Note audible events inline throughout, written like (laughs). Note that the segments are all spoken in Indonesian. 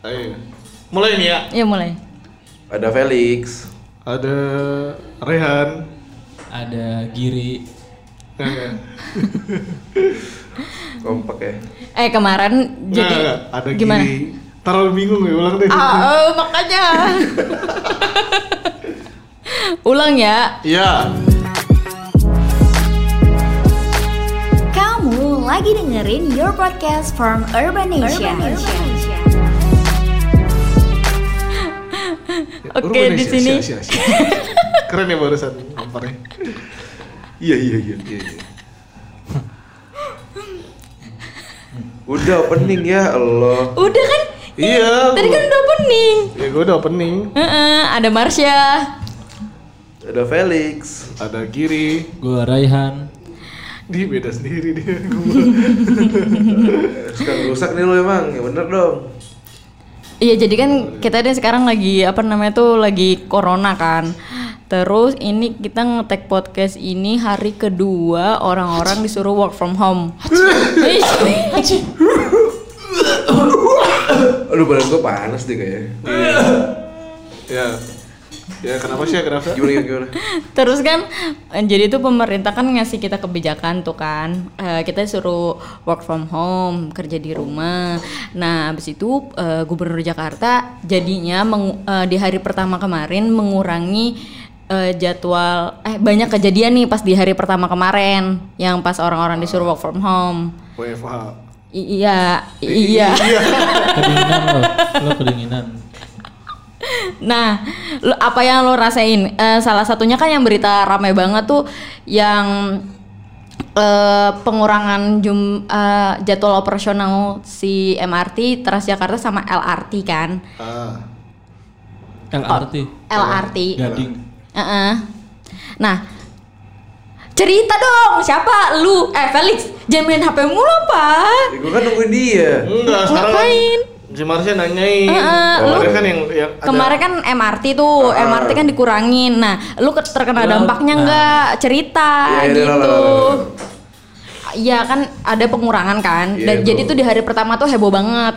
Ayo. Mulai nih ya. Ya mulai. Ada Felix. Ada Rehan. Ada Giri. (laughs) Kompak ya. Eh kemarin jadi nggak. ada gimana? Giri. Terlalu bingung ya ulang deh. Ah, eh, makanya. (laughs) Ulang ya. Iya. Kamu lagi dengerin Your Podcast from Urban Nation. Oke, di sini. Asia, Asia, Asia. Keren ya barusan gambarnya. Iya iya iya. Iya, iya. Udah opening ya Allah. Udah kan? Iya. Tadi kan udah opening. Ya gue udah opening. Heeh, ada Marsha. Ada Felix. Ada Giri. Gue Raihan. Dia beda sendiri dia. (laughs) Sekarang rusak nih lo emang. Ya bener dong. Iya, jadi kan kita deh sekarang lagi apa namanya tuh lagi corona kan. Terus ini kita ngetek podcast ini hari kedua orang-orang disuruh work from home. Ih, Aduh badan gue panas deh kayaknya. ya. Ya kenapa sih ya kenapa? Gimana gimana? gimana? (laughs) Terus kan eh, jadi itu pemerintah kan ngasih kita kebijakan tuh kan Eh, kita suruh work from home kerja di rumah. Nah habis itu eh, Gubernur Jakarta jadinya mengu- eh, di hari pertama kemarin mengurangi eh, jadwal eh banyak kejadian nih pas di hari pertama kemarin yang pas orang-orang disuruh work from home. WFH. I- iya iya. Kedinginan lo. Lo kedinginan. Nah, lu, apa yang lo rasain? Eh, salah satunya kan yang berita ramai banget tuh yang eh, pengurangan jum, eh, jadwal operasional si MRT, Transjakarta sama LRT kan? Ah. LRT. LRT. Gading. Heeh. Nah, cerita dong, siapa lu? Eh Felix, jangan main HP mulu apa? Ya, gue kan nungguin dia. Enggak, sekarang Ngapain? Si Marsha nanyain. Heeh, Kemarin lu- kan yang, yang ada- Kemarin kan MRT tuh, Ah. MRT kan dikurangin. Nah, lu ke- terkena dampaknya nggak? Cerita Iya, iya, gitu. lah, lah, lah, lah. Iya kan ada pengurangan kan. Iya, Dan jadi tuh. tuh di hari pertama tuh heboh banget.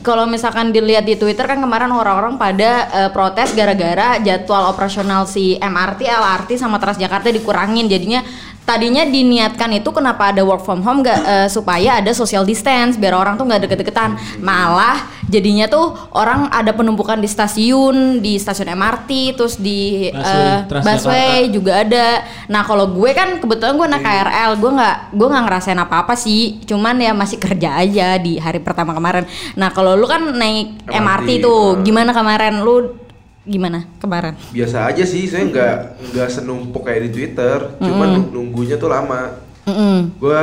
Kalau misalkan dilihat di Twitter kan kemarin orang-orang pada eh, protes gara-gara jadwal operasional si MRT, LRT sama Transjakarta dikurangin. Jadinya tadinya diniatkan itu kenapa ada work from home nggak eh, supaya ada social distance biar orang tuh nggak deket-deketan. Malah jadinya tuh orang ada penumpukan di stasiun, di stasiun MRT, terus di Busway, eh, Transjakarta. busway juga ada. Nah kalau gue kan kebetulan gue naik KRL, gue nggak gue nggak ngerasain apa apa sih. Cuman ya masih kerja aja di hari pertama kemarin. Nah kalau lu kan naik MRT, MRT, tuh, gimana kemarin? Lu gimana? Kemarin? Biasa aja sih. Saya nggak nggak senumpuk kayak di Twitter. Cuman nung- nunggunya tuh lama. Mm Gue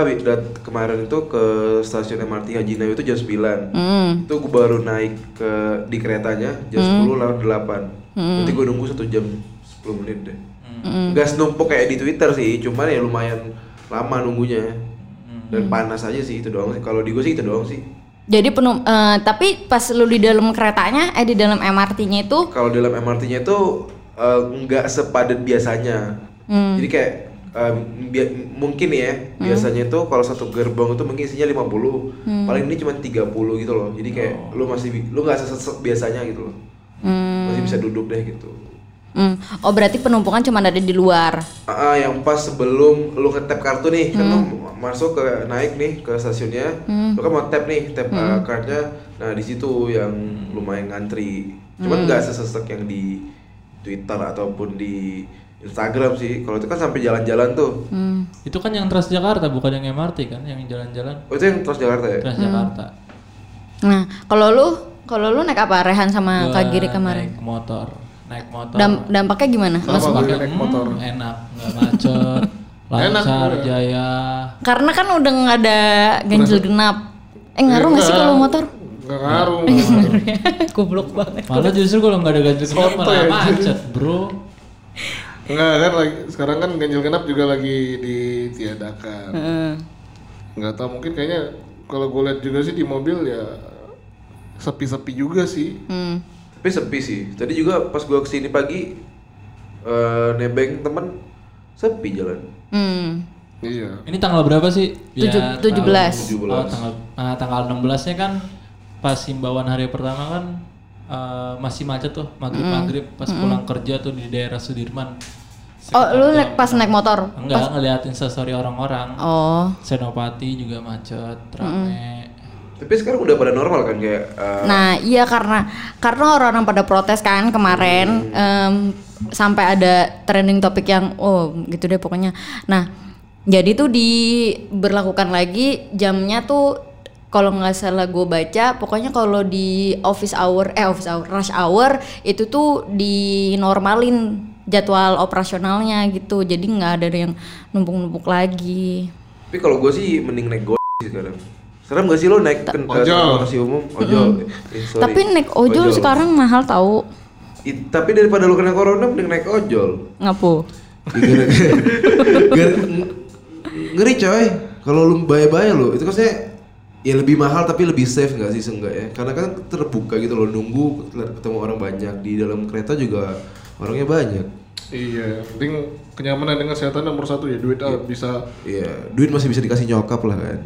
kemarin itu ke stasiun MRT Haji Nawi itu jam 9 -mm. Itu gue baru naik ke di keretanya jam 10 lewat 8 Nanti gue nunggu satu jam 10 menit deh. Gak senumpuk kayak di Twitter sih, cuman ya lumayan lama nunggunya. Dan panas aja sih itu doang sih, kalau di gue sih itu doang sih Jadi penuh, eh, tapi pas lu di dalam keretanya, eh di dalam MRT-nya itu, Kalau dalam MRT-nya itu eh, nggak sepadat biasanya. Jadi kayak eh, bia- mungkin ya biasanya itu kalau satu gerbong itu mungkin isinya 50 paling ini cuma 30 gitu loh. Jadi kayak lu masih lu nggak seset biasanya gitu loh. Hmm, masih bisa duduk deh gitu hmm. oh berarti penumpukan cuma ada di luar. Ah, yang pas sebelum lu nge-tap kartu nih, kan lu masuk ke naik nih ke stasiunnya, lu kan mau tap nih, tap uh, cardnya, nah di situ yang lumayan ngantri. Cuman nggak sesesek yang di Twitter ataupun di Instagram sih. Kalau itu kan sampai jalan-jalan tuh. Hmm. Itu kan yang Transjakarta bukan yang MRT kan, yang jalan-jalan Oh itu yang terus Jakarta ya? Transjakarta. Nah kalau lu, kalau lu naik apa? Rehan sama Kak Giri kemarin? Naik motor. Naik motor. Dam- dampaknya gimana? Pakai naik hmm, motor. enak, nggak macet. (laughs) lancar, iya. jaya. Karena kan udah nggak ada ganjil genap. Eh ngaruh nggak sih kalau motor? Nggak ngaruh. ngaruh. (laughs) Goblok banget. Malah justru kalau nggak ada ganjil genap malah ya, macet, bro. Enggak kan lagi sekarang kan ganjil genap juga lagi ditiadakan. Heeh. Nggak tahu mungkin kayaknya kalau gue lihat juga sih di mobil ya sepi-sepi juga sih. Hmm. Tapi sepi sih. Tadi juga pas gua ke sini pagi eh nebeng temen sepi jalan. Hmm. Iya. Ini tanggal berapa sih? Tujuh- tujuh belas. Tujuh Oh, belas. tanggal ah, tanggal 16-nya kan pas himbauan hari pertama kan eh, masih macet tuh maghrib maghrib pas pulang kerja tuh di daerah Sudirman. Oh, lu naik pas naik motor? Enggak ngeliatin story orang-orang. Oh. Senopati juga macet, rame. Tapi sekarang udah pada normal kan kayak eh, Nah, iya karena karena orang-orang pada protes kan kemarin em, sampai ada trending topik yang oh gitu deh pokoknya. Nah, jadi tuh diberlakukan lagi jamnya tuh kalau nggak salah gue baca pokoknya kalau di office hour eh office hour rush hour itu tuh dinormalin jadwal operasionalnya gitu jadi nggak ada yang numpuk-numpuk lagi Tapi kalau gue sih mending naik sih sekarang. Serem gak sih lo naik ke Ojol. transportasi umum? Ojol. Eh, sorry. tapi naik ojol sekarang mahal tahu I- tapi daripada lo kena corona mending naik ojol. ngapu Ya, gara- (laughs) gara- ng- ngeri coy. Kalau lu bayar-bayar lo, itu maksudnya ya lebih mahal tapi lebih safe nggak sih seenggak ya? Karena kan terbuka gitu loh nunggu ketemu orang banyak di dalam kereta juga orangnya banyak. Iya, penting kenyamanan dengan kesehatan nomor satu ya duit ah, bisa. Iya, duit masih bisa dikasih nyokap lah kan.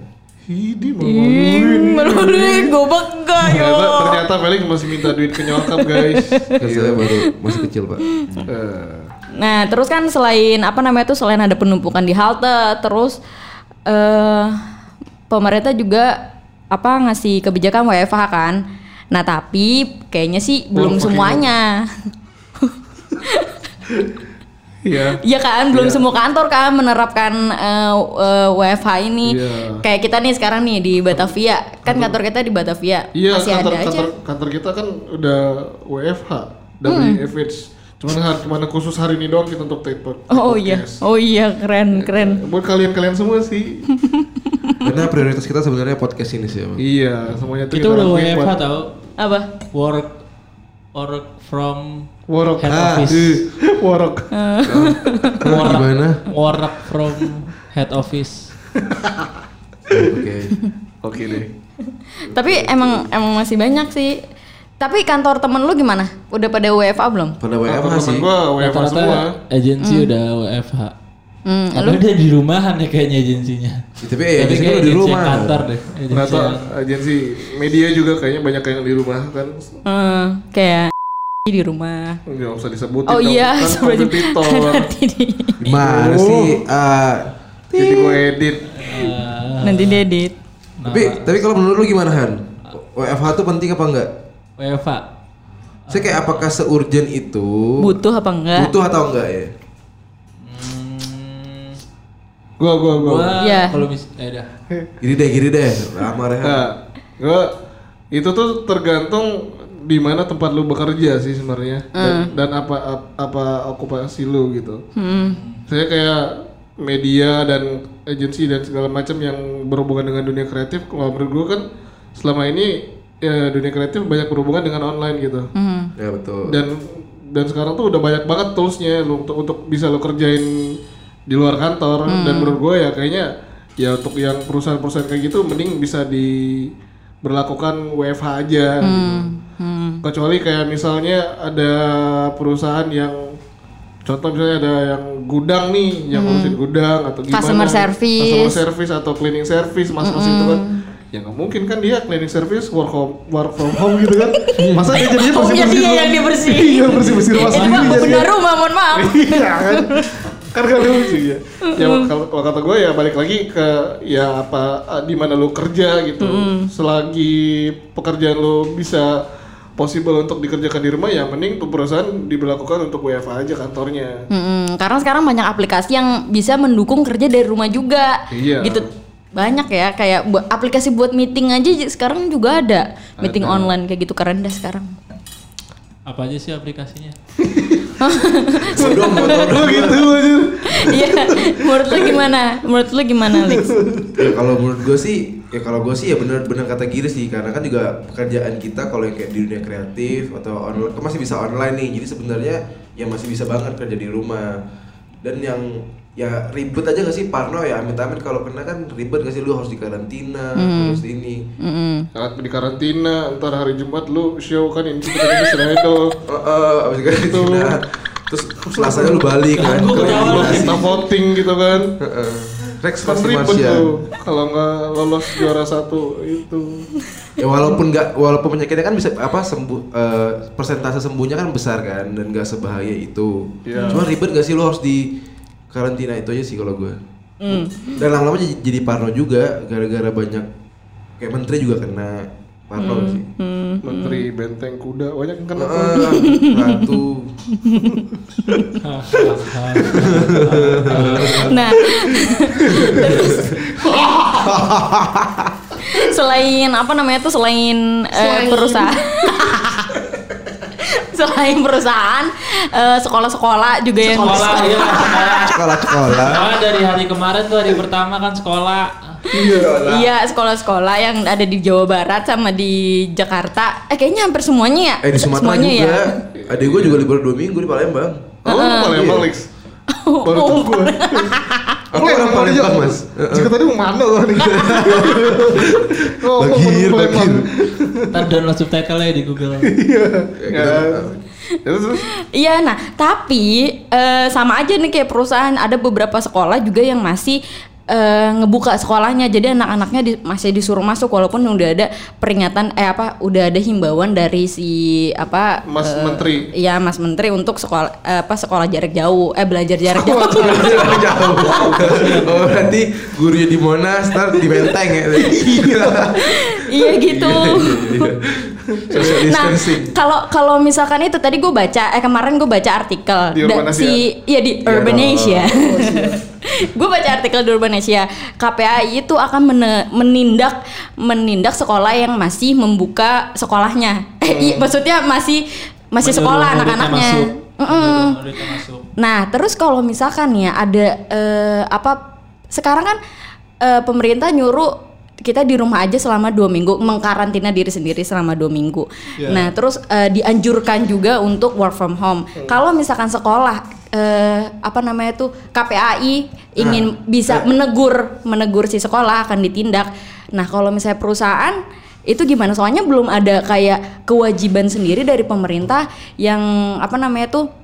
Hidi mau duit. Melurin gobak enggak Ternyata, ternyata Felix masih minta duit ke nyokap guys. (laughs) Saya baru masih kecil pak. Eh, Nah, terus kan selain apa namanya tuh selain ada penumpukan di halte, terus eh pemerintah juga apa ngasih kebijakan WFH kan. Nah, tapi kayaknya sih belum semuanya. (laughs) Iya. Iya kan, belum semua kantor kan menerapkan eh, eh, WFH ini. Iya. Kayak kita nih sekarang nih di Batavia, kan kantor kita di Batavia. Iya, Masih kantor, ada aja. kantor, kantor kita kan udah WFH dari FH. Cuman hari ke mana khusus hari ini doang kita untuk take take Oh iya, oh iya keren keren. Buat kalian-kalian semua sih. (laughs) Karena prioritas kita sebenarnya podcast ini sih emang. iya, semuanya tuh Kita udah WFH buat tau Apa? work work from Work. head Ah, office. Ih, Work. (laughs) Nah, gimana? Work from head office. Oke. (laughs) Oke deh. Tapi emang emang masih banyak sih. Tapi kantor temen lu gimana? Udah pada WFA belum? Pada WFH temen sih. gua WFH semua. Agensi udah WFH. Hmm, Atau dia di rumahan ya kayaknya agensinya. Ya, tapi eh, Tapi agensi kayak lu di agensi rumah. kantor deh. Agensi Ternyata yang- agensi media juga kayaknya banyak yang di rumah kan. Eh, kayak (laughs) di rumah. Nggak usah disebutin Oh iya, kan (laughs) sebenarnya kompetitor. (laughs) nanti di Gimana sih? Ah, Jadi gue edit. Eh, nanti diedit. tapi tapi kalau menurut lu gimana Han? WFH tuh penting apa enggak? WFH. Saya kayak apakah seurgent itu? Butuh apa enggak? Butuh atau enggak ya? Gua gua gua. gua Iya. kalau mis eh dah. Gini deh, gini deh. Lama Rehan. Nah, gua itu tuh tergantung di mana tempat lu bekerja sih sebenarnya dan, dan apa ap- apa okupasi lu gitu. Hmm. Saya kayak media dan agensi dan segala macam yang berhubungan dengan dunia kreatif kalau menurut gua kan selama ini ya, dunia kreatif banyak berhubungan dengan online gitu. Hmm. Ya betul. Dan dan sekarang tuh udah banyak banget toolsnya lu untuk untuk bisa lo kerjain di luar kantor. Dan menurut gue ya kayaknya ya untuk yang perusahaan-perusahaan kayak gitu mending bisa diberlakukan WFH aja gitu. Hmm. kecuali kayak misalnya ada perusahaan yang contoh misalnya ada yang gudang nih yang ngurusin gudang atau gimana. Customer service. customer service atau cleaning service mas-mas itu kan. Ya nggak mungkin kan dia cleaning service work home work from home gitu kan. Masa dia jadinya bersih bersih dia yang dibersihin. iya bersih. Bersih rumah Ini sendiri benar rumah, mohon maaf. iya kan kan gak lucu ya ya kalau kalau kata gue ya balik lagi ke ya apa ah, di mana lu kerja gitu selagi pekerjaan lu bisa possible untuk dikerjakan di rumah ya mending tuh perusahaan diberlakukan untuk WFH aja kantornya Mm-mm, karena sekarang banyak aplikasi yang bisa mendukung kerja dari rumah juga. Iya. Gitu. Banyak ya kayak bu- aplikasi buat meeting aja sekarang juga ada. Meeting online kayak gitu keren dah sekarang. Apa aja sih aplikasinya? (laughs) (laughs) Bodoh motor. lu gitu aja Iya, menurut lu gimana? Menurut lu gimana, Lex? ya kalau menurut gue sih ya kalau gue sih ya bener-bener kata Giri sih karena kan juga pekerjaan kita kalau yang kayak di dunia kreatif atau online kan masih bisa online nih jadi sebenarnya ya masih bisa banget kerja di rumah dan yang ya ribet aja gak sih? Parno ya amit-amit kalau kena kan ribet gak sih? Lu harus di karantina harus di ini saat di karantina ntar hari Jumat lu show kan ini sebenarnya bisa itu. (laughs) Oh, oh, abis karantina terus selasanya lu balik kan? kita voting gitu kan. Heeh. Rex Kan pasti ribet Martian. tuh. Kalau nggak lolos juara satu itu. Ya walaupun nggak walaupun penyakitnya kan bisa apa sembuh eh, persentase sembuhnya kan besar kan dan nggak sebahaya itu. Iya. Cuma ribet gak sih? Lo harus di karantina itu aja sih kalau gue. Dan lama-lama jadi, jadi parno juga gara-gara banyak kayak menteri juga kena parno gak sih. Menteri benteng kuda banyak yang kena. Ah, ratu. Nah, terus (laughs) selain apa namanya tuh selain, eh, perusahaan (laughs) (laughs) selain perusahaan eh, sekolah-sekolah juga yang Sekolah ya, sekolah. Sekolah-sekolah. Ah, dari hari kemarin tuh hari pertama kan sekolah. Iya sekolah-sekolah yang ada di Jawa Barat sama di Jakarta eh kayaknya hampir semuanya ya Eh di Sumatera semuanya juga. ya Adik gue juga libur dua minggu di Palembang. Oh, lu Palembang, Lex. (laughs) Baru Oh. gue. (laughs) Aku orang Palembang, Mas. Jika tadi mau mana lo nih? (laughs) Oh, Bagir, bagir. Ntar download subtitle-nya di Google. Iya. Ya, Ya. Iya, nah tapi eh, sama aja nih kayak perusahaan ada beberapa sekolah juga yang masih eh, ngebuka sekolahnya, jadi anak-anaknya di- masih disuruh masuk walaupun udah ada peringatan eh apa udah ada himbauan dari si apa Mas eh, Menteri. Iya Mas Menteri untuk sekolah eh, apa sekolah jarak jauh eh belajar jarak (laughs) jauh. jauh. (laughs) Oh berarti gurunya di Monas, ntar di Menteng ya. (laughs) iya gitu. Social Nah, distancing. kalau kalau misalkan itu tadi gue baca, eh kemarin gue baca artikel Di Urbanasia? si, iya di Urbanasia. (laughs) gue baca artikel di Urbanasia, KPAI itu akan mene- menindak menindak sekolah yang masih membuka sekolahnya. Eh, iya, maksudnya masih masih Menurut sekolah anak-anaknya. masuk. Nah, terus kalau misalkan ya ada eh, apa sekarang kan eh, pemerintah nyuruh kita di rumah aja selama dua minggu mengkarantina diri sendiri selama dua minggu. Ya. Nah, terus eh, dianjurkan juga untuk work from home. Kalau misalkan sekolah eh, apa namanya tuh KPAI ingin bisa menegur menegur si sekolah akan ditindak. Nah, kalau misalnya perusahaan itu gimana? Soalnya belum ada kayak kewajiban sendiri dari pemerintah yang apa namanya tuh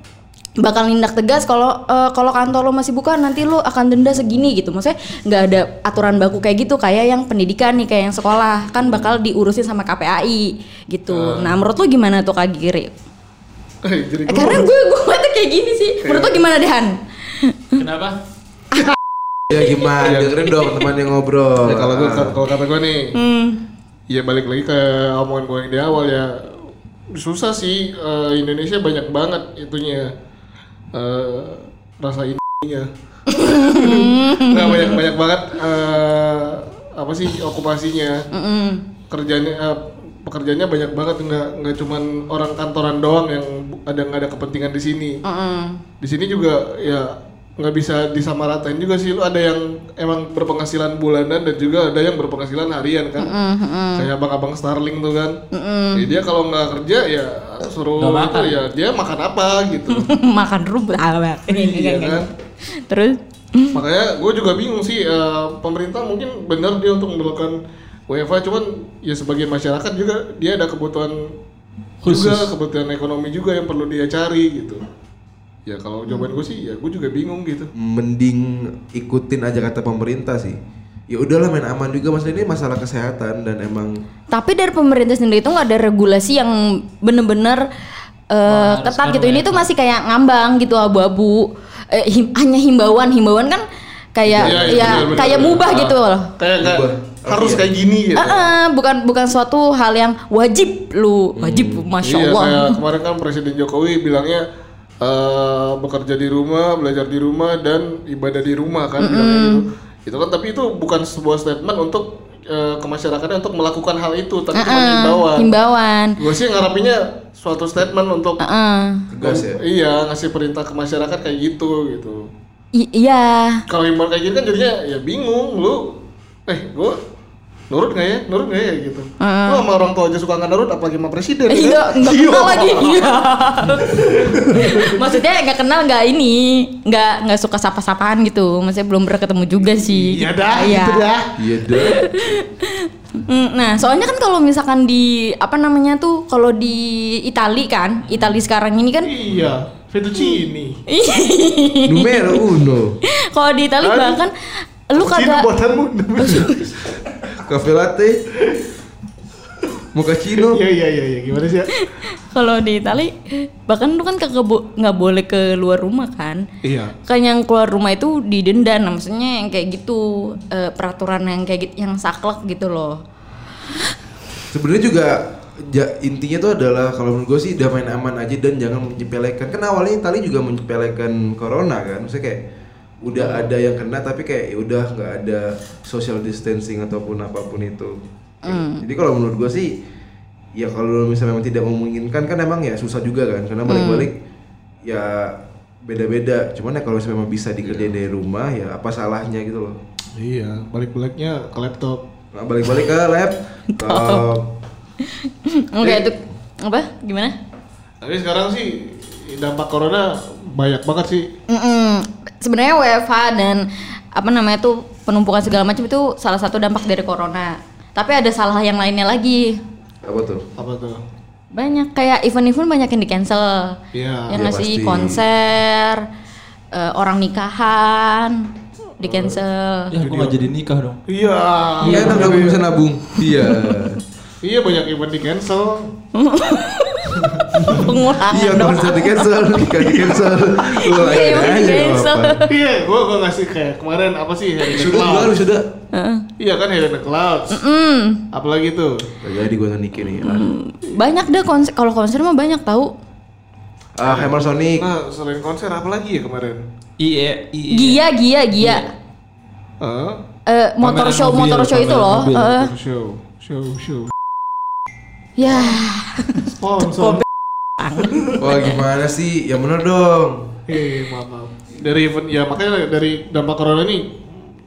bakal nindak tegas kalau eh, kalau kantor lo masih buka nanti lo akan denda segini gitu. Maksudnya nggak ada aturan baku kayak gitu kayak yang pendidikan nih kayak yang sekolah. Kan bakal diurusin sama KPAI gitu. Nah menurut lo gimana tuh kak Giri? Eh, Eh, gua- karena gue gue tuh kayak gini sih. Menurut lo gimana Dehan? Kenapa? (laughs) Ya gimana? Dengerin dong teman yang ngobrol. Ya, kalau gue Ah. kalau kata gue nih, hmm. ya balik lagi ke omongan gue yang di awal ya. Susah sih eh, Indonesia banyak banget itunya eh, rasa ininya nggak banyak banyak banget eh, apa sih okupasinya. Kerjanya eh, pekerjaannya banyak banget nggak nggak cuman orang kantoran doang yang ada nggak ada kepentingan di sini. Di sini juga ya nggak bisa disamaratain juga sih. Lu ada yang emang berpenghasilan bulanan dan juga ada yang berpenghasilan harian kan? Kayak abang-abang Starling tuh kan? Jadi dia kalau nggak kerja ya suruh Nggak makan. itu ya dia makan apa gitu. (laughs) Makan rumput. Ah, (laughs) iya kan? Terus? Makanya gue juga bingung sih eh, pemerintah mungkin benar dia untuk melakukan WFA cuman ya sebagian masyarakat juga dia ada kebutuhan Khusus. juga kebutuhan ekonomi juga yang perlu dia cari gitu ya kalau jawaban gue sih ya gue juga bingung gitu mending ikutin aja kata pemerintah sih. Ya udahlah main aman juga mas ini masalah kesehatan dan emang Tapi dari pemerintah sendiri itu nggak ada regulasi yang bener-bener eh, ketat gitu. Ini tuh masih kayak ngambang gitu abu-abu. Eh, him- hanya himbauan, himbauan kan kayak Iya, iya, ya benar-benar. kayak mubah gitu loh. kayak kayak Ubah. harus kayak gini gitu Eh, eh, bukan bukan suatu hal yang wajib lu wajib masya iya Allah. kayak kemarin kan Presiden Jokowi bilangnya eh, bekerja di rumah belajar di rumah dan ibadah di rumah kan bilangnya gitu itu kan tapi itu bukan sebuah statement untuk eh, ke masyarakatnya untuk melakukan hal itu tapi cuma Eh, himbauan himbauan. gue sih ngarapinya suatu statement untuk Eh, eh. tegas ya. iya ngasih perintah ke masyarakat kayak gitu gitu I- iya. kalau himbauan kayak gini kan jadinya ya bingung lu eh gue nurut nggak ya nurut nggak ya gitu lu sama orang tua aja suka nggak nurut apalagi sama presiden Eh, ya Iya, nggak kenal lagi. (laughs) Iya. Maksudnya nggak kenal nggak ini, nggak nggak suka sapa-sapaan gitu. Maksudnya belum pernah ketemu juga sih. iya dah Iya. gitu dah Iya deh. Mm, Nah, soalnya kan kalau misalkan di apa namanya tuh, kalau di Itali kan, Itali sekarang ini kan, iya fettuccine (laughs) Numero uno. kalau di Itali bahkan Lu Cina kagak buatanmu. (laughs) Cafe latte. Mochaccino. Iya iya iya iya. gimana sih ya? (laughs) kalau di Itali bahkan lu kan kagak bo- nggak boleh keluar rumah kan? Iya. Kan yang keluar rumah itu didenda, nah, maksudnya yang kayak gitu eh, peraturan yang kayak gitu, yang saklek gitu loh. Sebenarnya juga ja- intinya tuh adalah kalau menurut gue sih damai aman aja dan jangan menyepelekan. Kan awalnya Itali juga menyepelekan corona kan, maksudnya kayak udah ada yang kena tapi kayak ya udah nggak ada social distancing ataupun apa pun itu. Jadi kalau menurut gue sih ya kalau misalnya memang tidak memungkinkan kan emang ya susah juga kan karena balik-balik ya beda-beda. Cuman ya kalau misalnya memang bisa dikerjain dari rumah ya apa salahnya gitu loh. Iya, balik-baliknya ke laptop. Nah, balik-balik ke lab. (laughs) Enggak itu apa? Gimana? Tapi sekarang sih dampak corona banyak banget sih. Mm-mm. Sebenarnya WFH dan apa namanya tuh penumpukan segala macam itu salah satu dampak dari corona. Tapi ada salah yang lainnya lagi. apa tuh? Apa tuh? Banyak kayak event-event banyak yang di cancel. Iya. yang Iya, ngasih pasti. konser, eh, orang nikahan di cancel. Ya, aku nggak jadi nikah dong. Iya. Iya, enak nggak bisa nabung. Iya. Iya banyak event di cancel. (laughs) (laughs) Pengulangan Iya, dong. konser di cancel, nikah di cancel. Lu (laughs) Iya, emang aja. Iya, gua gua ngasih kayak kemarin apa sih Harry Sudah juga lu sudah. Heeh. Iya kan Harry the Clouds. Mm. Apalagi tuh? Gak jadi gua nggak nikah nih. Banyak deh konser. Kalau konser mah banyak tahu. Ah, Hammer Sonic. Nah, selain konser apa lagi ya kemarin? IE, IE. Gia, Gia, Gia. Heeh. Eh, motor show, mobil, motor show itu loh. mobil. Eh, show, show, show. Ya, Sponsor. Wah, gimana sih? Yang bener dong. Hei, maaf, maaf. Dari event ya makanya dari dampak corona ini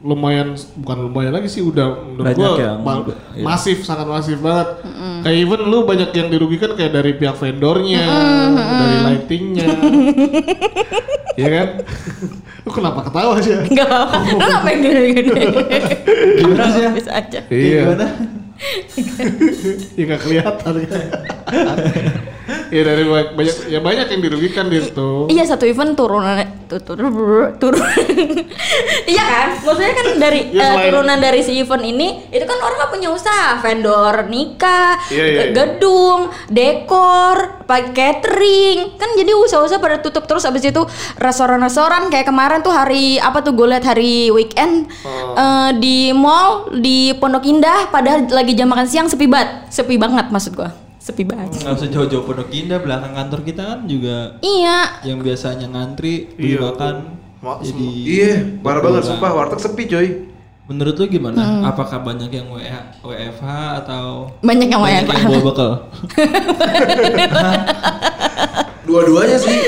lumayan bukan lumayan lagi sih udah menurut Banyak gua yang- ma- iya. masif sangat masif banget. Kayak even lu banyak yang dirugikan kayak dari pihak vendornya, dari lightingnya. (laughs) Iya kan? Lu kenapa ketawa sih? enggak apa-apa. (laughs) Lu ngapain gini-gini? Gimana sih ya? Bisa aja. Iya. Gimana? Ya nggak kelihatan. Iya dari banyak, banyak ya banyak yang dirugikan di situ. Iya satu event turunan tu- turun turun. (laughs) iya kan? Maksudnya kan dari Ya, selain- turunan dari si event ini itu kan orang punya usaha, vendor nikah, Iya, iya, eh, iya. gedung, dekor, pakai catering. Kan jadi usaha-usaha pada tutup terus abis itu restoran-restoran kayak kemarin tuh hari apa tuh gue liat hari weekend Oh. eh, di mall di Pondok Indah padahal lagi jam makan siang sepi banget. Sepi banget maksud gua. Sepi banget. Nggak usah jauh-jauh Pondok Indah, belakang kantor kita kan juga Iya, yang biasanya ngantri beli Iya. makan. Ma- Jadi Iya, parah banget sumpah warteg sepi coy. Menurut lu gimana? Apakah banyak yang WH, WFH atau banyak yang banyak WFH. yang bawa bekal? (laughs) Dua-duanya sih.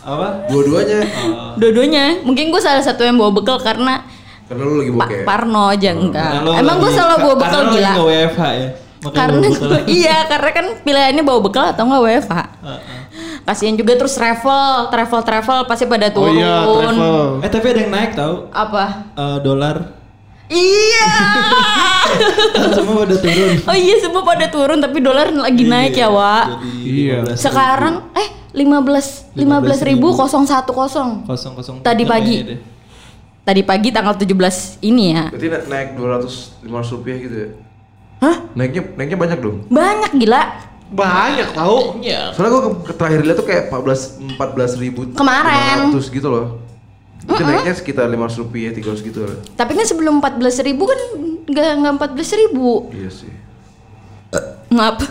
Apa? Dua-duanya. Oh. Dua-duanya. Mungkin gue salah satu yang bawa bekal karena Karena lu lagi bokeh. Parno aja enggak. Nah, lu Emang gue selalu bawa bekal karena lu gila. lagi nggak WFH ya. Karena bawa bekal. (laughs) iya, karena kan pilihannya bawa bekal atau enggak WFH. Heeh. Kasihan juga terus travel, travel travel pasti pada Oh turun. iya, travel. Eh tapi ada yang naik tau Apa? Eh, dolar Iya. (laughs) semua pada turun. oh iya semua pada turun tapi dolar lagi naik ya, Wak. Iya. 15.000. Sekarang eh 15 15 ribu 010. kosong kosong Tadi pagi. Tadi pagi tanggal 17 ini ya. Berarti na- naik 200 500 rupiah gitu ya. Hah? Naiknya naiknya banyak dong. Banyak gila. Banyak tahu. Iya. Soalnya gua ke, ke terakhir lihat tuh kayak 14 14 ribu Kemarin. 500 gitu loh. Itu naiknya sekitar 500 rupiah 300 gitu lah. Tapi kan sebelum 14 ribu kan nggak nggak 14 ribu. Iya sih. Maaf. (laughs)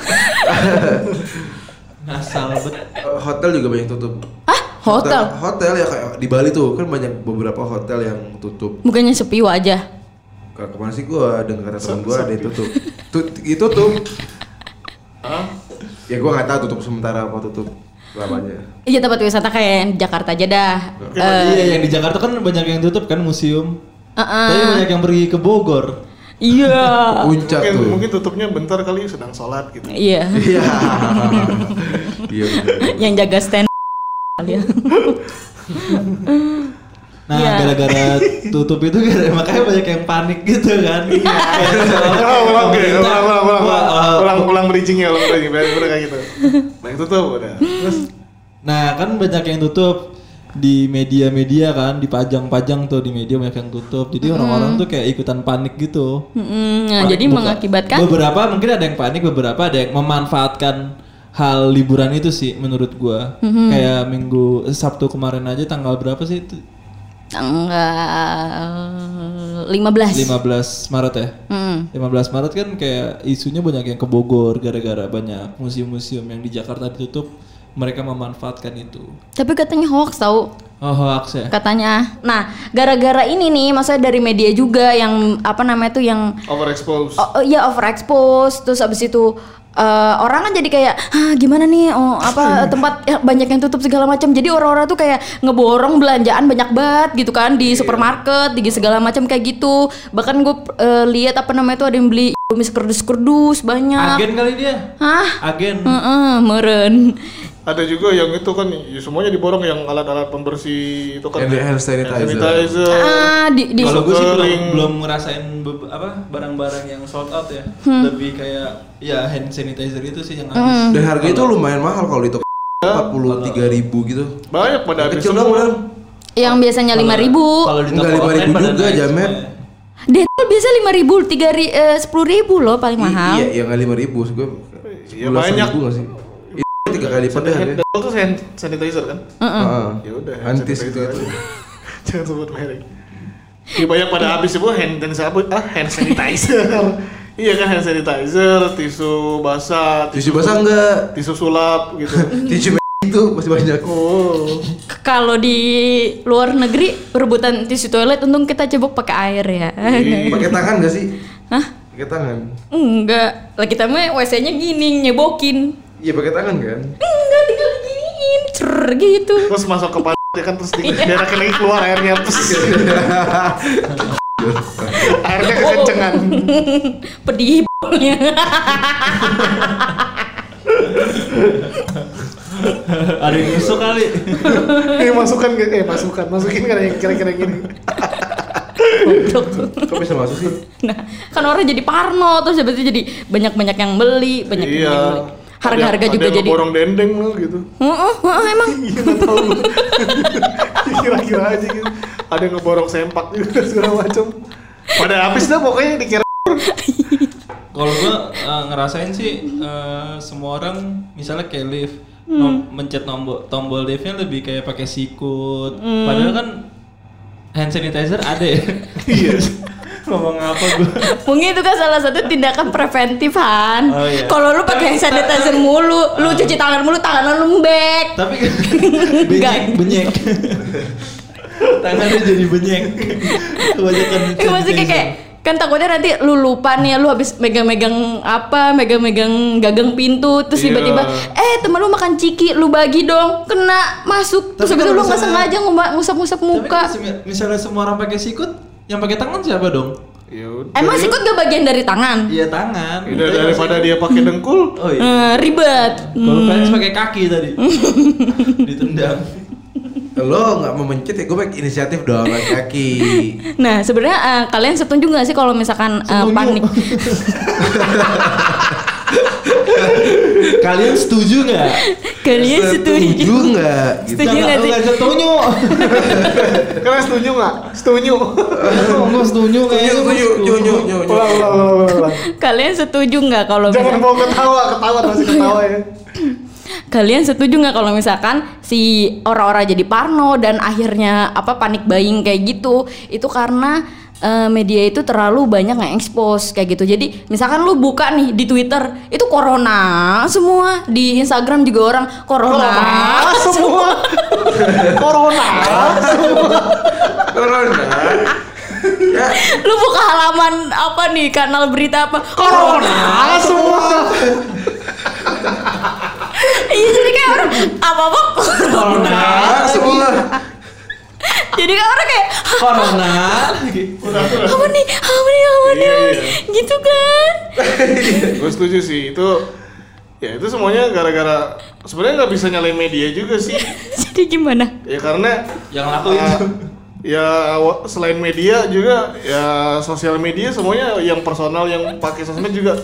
Ngasal bet. Eh, hotel juga banyak tutup. Hah? Hotel? Hotel ya kayak di Bali tuh kan banyak beberapa hotel yang tutup. Bukannya sepi wajah? Ke- Kemarin sih gua dengar kata teman gua ada tutup. (laughs) Tut, itu tuh. Ya gua nggak tahu tutup sementara apa tutup lamanya. Iya tempat wisata kayak yang di Jakarta aja dah. Eh, iya yang di Jakarta kan banyak yang tutup kan museum. uh-uh. Tapi banyak yang pergi ke Bogor. Iya. (laughs) Puncak Mungkin, tuh. mungkin tutupnya bentar kali sedang sholat gitu. Iya. Iya. (laughs) Iya. yang jaga stand kali ya. Nah, Iya. gara-gara (laughs) tutup itu gara makanya banyak yang panik gitu kan. Kayak soal (laughs) ulang, ulang, ulang, ulang, ulang, Wah, ulang, uh, ulang, ulang bridgingnya, ulang bridging, biar udah kayak gitu. Nah itu tuh udah. Terus, Nah, kan banyak yang tutup. di media-media kan dipajang-pajang tuh di media banyak yang tutup. Jadi orang-orang tuh kayak ikutan panik gitu. Mm, nah, jadi mengakibatkan? Beberapa mungkin ada yang panik beberapa ada yang memanfaatkan hal liburan itu sih menurut gua. Mm-hmm. kayak minggu eh, Sabtu kemarin aja tanggal berapa sih itu tanggal 15. 15 Maret ya Mm. 15 Maret kan kayak isunya banyak yang ke Bogor gara-gara banyak museum-museum yang di Jakarta ditutup mereka memanfaatkan itu Tapi katanya hoax tahu. oh hoax ya Katanya. Nah, gara-gara ini nih, maksudnya dari media juga yang apa namanya tuh yang Overexposed. Oh, oh, iya overexpose terus abis itu eh, orang kan jadi kayak ah gimana nih? Oh apa (laughs) tempat ya, banyak yang tutup segala macam. Jadi orang-orang tuh kayak ngeborong belanjaan banyak banget gitu kan di supermarket di segala macam kayak gitu. Bahkan gue lihat apa namanya tuh ada yang beli Indomie kerdus-kerdus banyak. Agen kali dia? Hah? Agen. Heeh, meren Ada juga yang itu kan ya semuanya diborong yang alat-alat pembersih itu kan. Hand- hand sanitizer. sanitizer. ah di di Kalau gue sih belum, belum ngerasain be- apa barang-barang yang sold out ya. Hmm. Lebih kayak ya hand sanitizer itu sih yang habis. Dan harga itu lumayan mahal kalau di toko empat puluh tiga ribu gitu. Banyak pada habis Kecil semua. dong kan? yang biasanya lima ribu Kalau di Enggak, toko 5.000 online pada juga, Jamet. ya. Detol biasa lima ribu tiga eh, sepuluh ribu loh paling mahal Iya, yang nggak lima ribu, gue. Iya, banyak. Ribu nggak sih? Itu tiga kali lipat deh Hand harganya. itu hand sanitizer kan? Heeh. Ya udah. Antis sanitizer gitu itu. (laughs) Jangan sebut merek. Ya banyak pada habis semua hand sanitizer, ah hand sanitizer. (laughs) iya kan hand sanitizer, tisu basah, Tisu basah enggak? tisu sulap gitu. (laughs) Tisu itu masih banyak. Oh. Kalau di luar negeri rebutan tisu toilet untung kita cebok pakai air ya. Pakai tangan nggak sih? Hah? Pakai tangan. Enggak. Lah kita mah WC-nya gini nyebokin. Iya pakai tangan kan? Enggak tinggal giniin. Cer gitu. Terus masuk ke pantat ya kan terus di biarkan lagi keluar airnya terus. (laughs) airnya kekencengan. (laughs) Pedih b***nya. (laughs) Ada yang nusuk kali. Eh masukkan ke eh masukkan, masukin kan yang kira-kira gini. Kok bisa masuk sih? Nah, kan orang jadi parno terus jadi banyak-banyak yang beli, banyak iya. yang beli. Harga-harga Ada- juga ada yang jadi. borong dendeng loh gitu. Heeh, heeh, emang. (laughs) Iya nggak tahu. (laughs) Kira-kira aja gitu. Ada yang ngeborong sempak juga segala macam. Pada habis dah pokoknya dikira (laughs) Kalau gua eh, ngerasain sih eh, semua orang misalnya kayak lift nom- mencet tombol tombol liftnya lebih kayak pakai sikut. Padahal kan hand sanitizer ada ya. Iya. Ngomong apa gua? (laughs) Mungkin itu kan salah satu tindakan preventif Han. Oh, iya. Kalau lu pakai hand sanitizer mulu, lu cuci tangan mulu, tangan lu lembek. Tapi (laughs) benyek, benyek. (laughs) Tangannya jadi benyek. Kebanyakan Eh masih kayak, kayak kan takutnya nanti lu lupa nih lu habis megang-megang apa megang-megang gagang pintu terus Iya. tiba-tiba eh temen lu makan ciki lu bagi dong kena masuk terus Tapi habis itu lu nggak sengaja ngusap-ngusap Tapi muka mis- misalnya semua orang pakai sikut, yang pakai tangan siapa dong? Ya udah. emang sikut gak bagian dari tangan Iya tangan. Udah daripada dia pakai dengkul. (laughs) Oh iya. Eh, ribet Kalau fans pakai kaki tadi. (laughs) Ditendang. Lo nggak mau mencet ya, gue pakai inisiatif pakai kaki. (laughs) Nah, sebenarnya eh, kalian setuju nggak sih kalau misalkan Setuju. panik? (laughs) Kalian setuju nggak? Kalian setuju? nggak? Gitu. Setuju nggak sih? Nggak setuju. (laughs) Kalian setuju nggak? Setuju. (laughs) Nggak setuju kayaknya. Setuju, setuju, setuju. Kalian setuju nggak kalau Jangan mau ketawa, ketawa masih ketawa ya. Kalian setuju nggak kalau misalkan si orang-orang jadi parno dan akhirnya apa panik buying kayak gitu itu karena eh, media itu terlalu banyak nge-expose kayak gitu. Jadi misalkan lu buka nih di Twitter itu corona semua, di Instagram juga orang corona, Corona (laughs) semua. Corona. Corona. Ya, Lu buka halaman apa nih kanal berita apa? Corona semua. (laughs) Iya jadi kayak orang apa apa corona. corona semua. Jadi kan orang kayak "Hah, Corona. apa nih apa nih apa nih Iya, iya. gitu kan? Gue setuju sih itu. Ya itu semuanya gara-gara sebenarnya nggak bisa nyalain media juga sih. (laughs) jadi gimana? Ya karena Yang lakuin. uh, ya wa- selain media juga ya sosial media semuanya yang personal yang pakai sosmed juga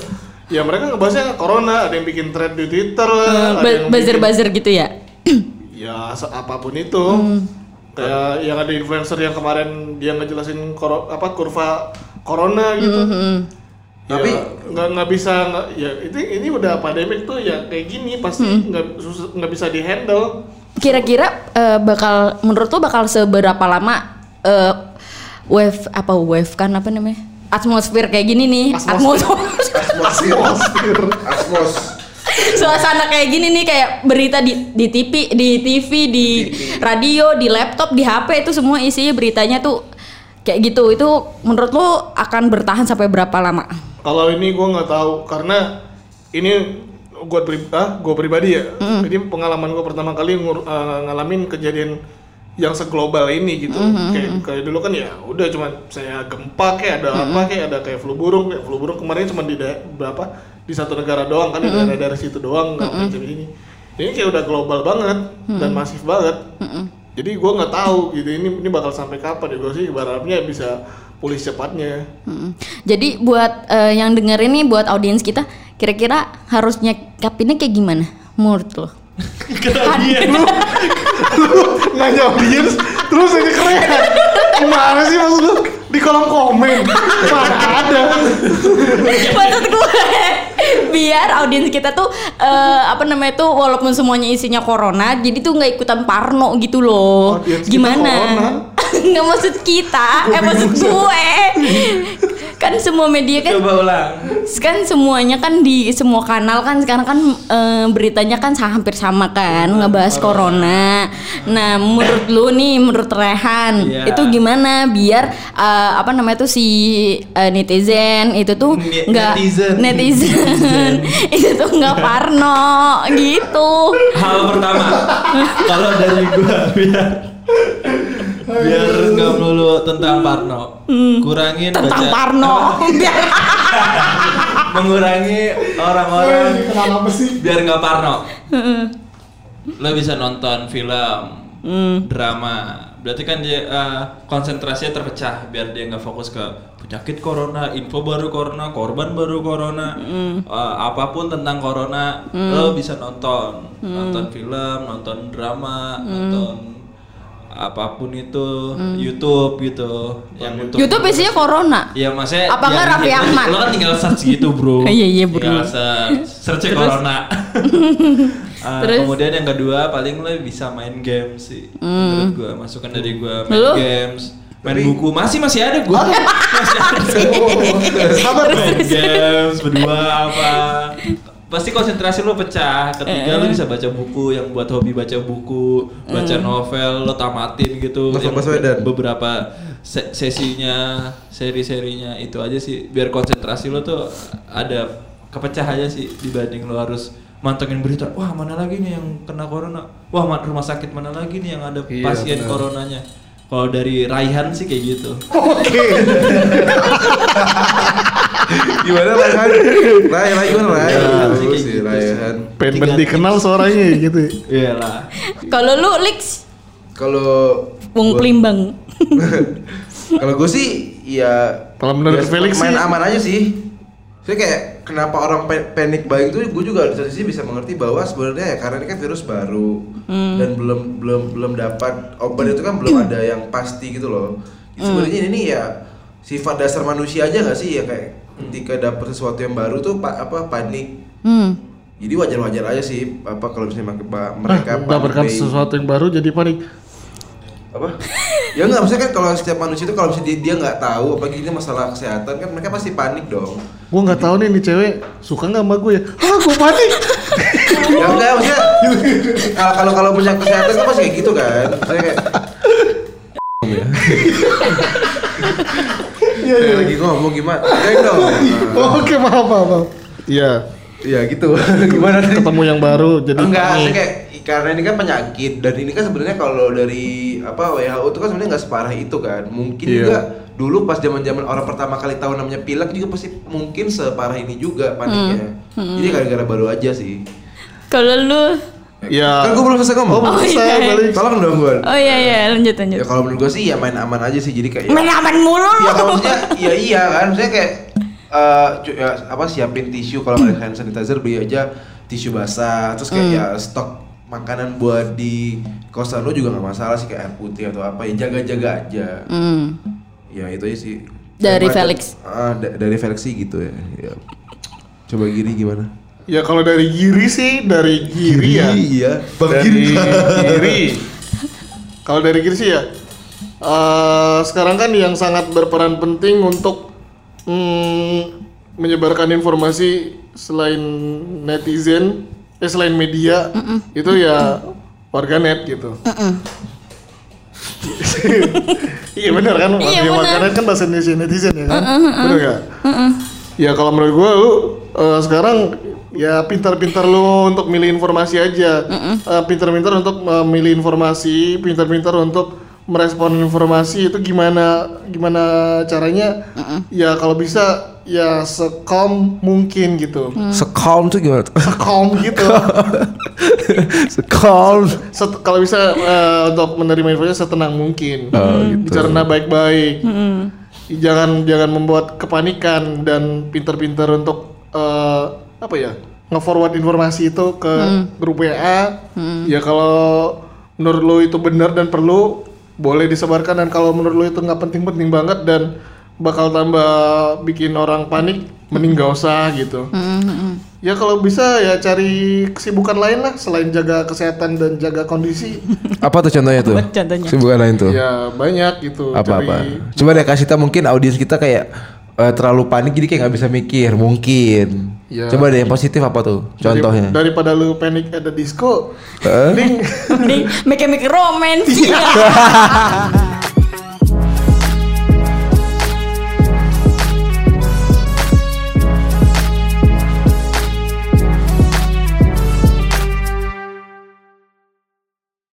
ya mereka ngebahasnya corona ada yang bikin thread di twitter lah ada yang buzzer bikin- buzzer gitu ya? (clears throat) ya apa pun itu Hmm. kayak yang ada influencer yang kemarin dia ngejelasin koro, apa kurva corona gitu Hmm, Ya, Tapi- nggak nggak bisa nggak ya itu ini udah pandemik tuh ya kayak gini pasti Hmm. nggak susah- nggak bisa dihandle Kira-kira eh, bakal menurut lo bakal seberapa lama eh, wave apa wave kan apa namanya? Atmosfer kayak gini nih. Atmosfer. (laughs) Atmosfer. Asmos. Asmos. Suasana kayak gini nih kayak berita di di TV, di TV, di radio, di laptop, di HP itu semua isinya beritanya tuh kayak gitu. Itu menurut lo akan bertahan sampai berapa lama? Kalau ini gue nggak tahu karena ini gue pri ah, gua pribadi ya. Jadi pengalaman gue pertama kali ngur- eh, ngalamin kejadian yang seglobal ini gitu. Kayak, kayak dulu kan ya udah cuma saya gempa kayak ada apa kayak ada kayak flu burung kayak flu burung kemarin cuma di berapa di satu negara doang kan di daerah-daerah situ doang nggak macam ini. Ini kayak udah global banget dan masif banget. Jadi gue nggak tahu gitu ini ini bakal sampai kapan ya gue sih berharapnya bisa pulih cepatnya. Mm-mm. Jadi buat eh, yang denger ini buat audiens kita, kira-kira harus nyekapinnya kayak gimana menurut lo? (laughs) (laughs) (laughs) nanya audiens terus ini keren gimana sih maksud lu di kolom komen mana ada Maksud gue biar audiens kita tuh eh, apa namanya tuh walaupun semuanya isinya corona, jadi tuh nggak ikutan parno gitu loh. Audiens kita Gimana? (laughs) Nggak maksud kita, eh maksud gue. Kan semua media kan Coba ulang. kan semuanya kan di semua kanal kan sekarang kan eh, beritanya kan hampir sama kan ngebahas corona. Nah, menurut lu nih, menurut Rehan, Iya. itu gimana biar eh, apa namanya tuh si eh, netizen itu tuh nggak netizen. netizen (laughs) itu tuh nggak parno gitu. Hal pertama, kalau dari gua biar biar nggak melulu tentang Parno, kurangin Hmm. Tentang baca parno. Biar (laughs) mengurangi orang-orang kenapa sih biar nggak Parno. Lo bisa nonton film, Hmm. drama, berarti kan dia eh, konsentrasinya terpecah biar dia nggak fokus ke penyakit corona, info baru corona, korban baru corona, Hmm. eh, apa pun tentang corona, lo bisa nonton, nonton film, nonton drama, Hmm. nonton apa pun itu YouTube gitu, yang untuk YouTube isinya corona. Iya maksudnya Apa nggak yang Raffi bikin- Ahmad? Lo kan tinggal search gitu bro. (laughs) Iya, iya, bro. Tinggal search. Search Terus? corona. (laughs) Ah, Terus? Kemudian yang kedua paling lo bisa main game sih Menurut gua. Masukan dari gua Main Lu? games Main Tapi- buku. Masih masih ada gua. (laughs) Masih ada. Sabar Main games Berdua apa Pasti konsentrasi lo pecah Ketiga lo bisa baca buku Yang buat hobi baca buku Baca novel Lo tamatin gitu Novel Yang Baswedan. beberapa se- sesinya, seri-serinya itu aja sih biar konsentrasi lo tuh ada kepecah aja sih dibanding lo harus mantengin berita. Wah, mana lagi nih yang kena corona? Wah, ma- rumah sakit mana lagi nih yang ada Iya, pasien benar. coronanya? Kalau dari Raihan sih kayak gitu. (laughs) Gimana Raihan? Rai, Rai gimana Rai? Ya, Terus kayak si gitu Raihan. pengen dikenal suaranya gitu Iyalah. Kalau lu Lix Kalau Wong Plimbang. (laughs) Kalau gue sih ya Kalau menurut ya, Felix main sih- aman aja sih. Saya kayak kenapa orang pa- panik buying itu gue juga di satu sisi bisa mengerti bahwa sebenarnya ya karena ini kan virus baru dan belum belum belum dapat obat itu kan belum ada yang pasti gitu loh. Sebenarnya ini ya sifat dasar manusia aja gak sih ya kayak ketika dapat sesuatu yang baru tuh pa- apa panik. Hmm. Jadi wajar-wajar aja sih apa kalau misalnya mereka mereka ah, mendapatkan sesuatu yang baru jadi panik. Apa? Ya nggak maksudnya kan kalau setiap manusia itu kalau misalnya dia dia nggak tahu apalagi ini masalah kesehatan kan mereka pasti panik dong. Gua nggak tahu nih nih cewek suka nggak sama gue ya? Ah gue panik. (laughs) Ya enggak maksudnya kalau kalau kalau punya kesehatan kan pasti kayak gitu kan. Maksudnya kayak (laughs) iya saya lagi ngomong gimana? Kayak dong? Oh, (laughs) oke maaf maaf maaf. iya. Iya gitu. (laughs) Gimana nih ketemu yang baru jadi enggak panik. kayak karena ini kan penyakit dan ini kan sebenarnya kalau dari apa WHO itu kan sebenarnya nggak separah itu kan. Mungkin Iya. juga dulu pas zaman zaman orang pertama kali tahu namanya pilek juga pasti mungkin separah ini juga paniknya. Jadi gara-gara baru aja sih. Kalau lu ya kan gue belum selesai ngomong oh, Oh, selesai iya. balik tolong dong gue Oh iya iya lanjut lanjut. ya kalau menurut gue sih ya main aman aja sih jadi kayak Main aman mulu lu. ya maksudnya ya iya kan maksudnya kayak eh, cu- ya, apa siapin tisu kalau ada hand sanitizer beli aja tisu basah terus kayak ya stok makanan buat di kosan lu juga nggak masalah sih kayak air putih atau apa ya jaga-jaga aja Hmm. ya itu aja sih Dari Felix. ah, da- dari Felix sih gitu ya, Ya. coba giri gimana Ya kalau dari Giri sih dari Giri ya. iya bang dari giri Giri. (laughs) Kalau dari Giri sih ya. eh, sekarang kan yang sangat berperan penting untuk mm, menyebarkan informasi selain netizen, eh selain media itu ya warganet gitu. (laughs) iya benar kan, Iya, Ya, benar. warganet kan bahasa Indonesia netizen ya kan, benar nggak? Ya kalau menurut gua lu eh, sekarang ya pintar-pintar lu untuk milih informasi aja, Eh, pintar-pintar untuk memilih informasi, pintar-pintar untuk merespon informasi itu gimana gimana caranya? Ya kalau bisa ya sekalm mungkin gitu, sekalm tuh gimana tuh? Sekalm gitu. (laughs) sekalm Set- kalau bisa eh, untuk menerima informasi setenang mungkin, Oh, gitu. bicara baik-baik, jangan jangan membuat kepanikan dan pinter-pinter untuk eh, apa ya nge-forward informasi itu ke grup WA. Ya kalau menurut lo itu benar dan perlu, boleh disebarkan dan kalau menurut lo itu nggak penting-penting banget dan bakal tambah bikin orang panik, mending gak usah gitu. Ya kalau bisa ya cari kesibukan lain lah selain jaga kesehatan dan jaga kondisi. (laughs) apa tuh contohnya tuh contohnya? kesibukan lain tuh ya banyak gitu. apa apa Cari- coba deh kasih kita mungkin audiens kita kayak eh, terlalu panik jadi kayak nggak bisa mikir mungkin Ya. coba deh yang positif apa tuh dari- contohnya daripada lu panik ada disco, Eh? (laughs) mending Mending make-make romance. (laughs) (laughs)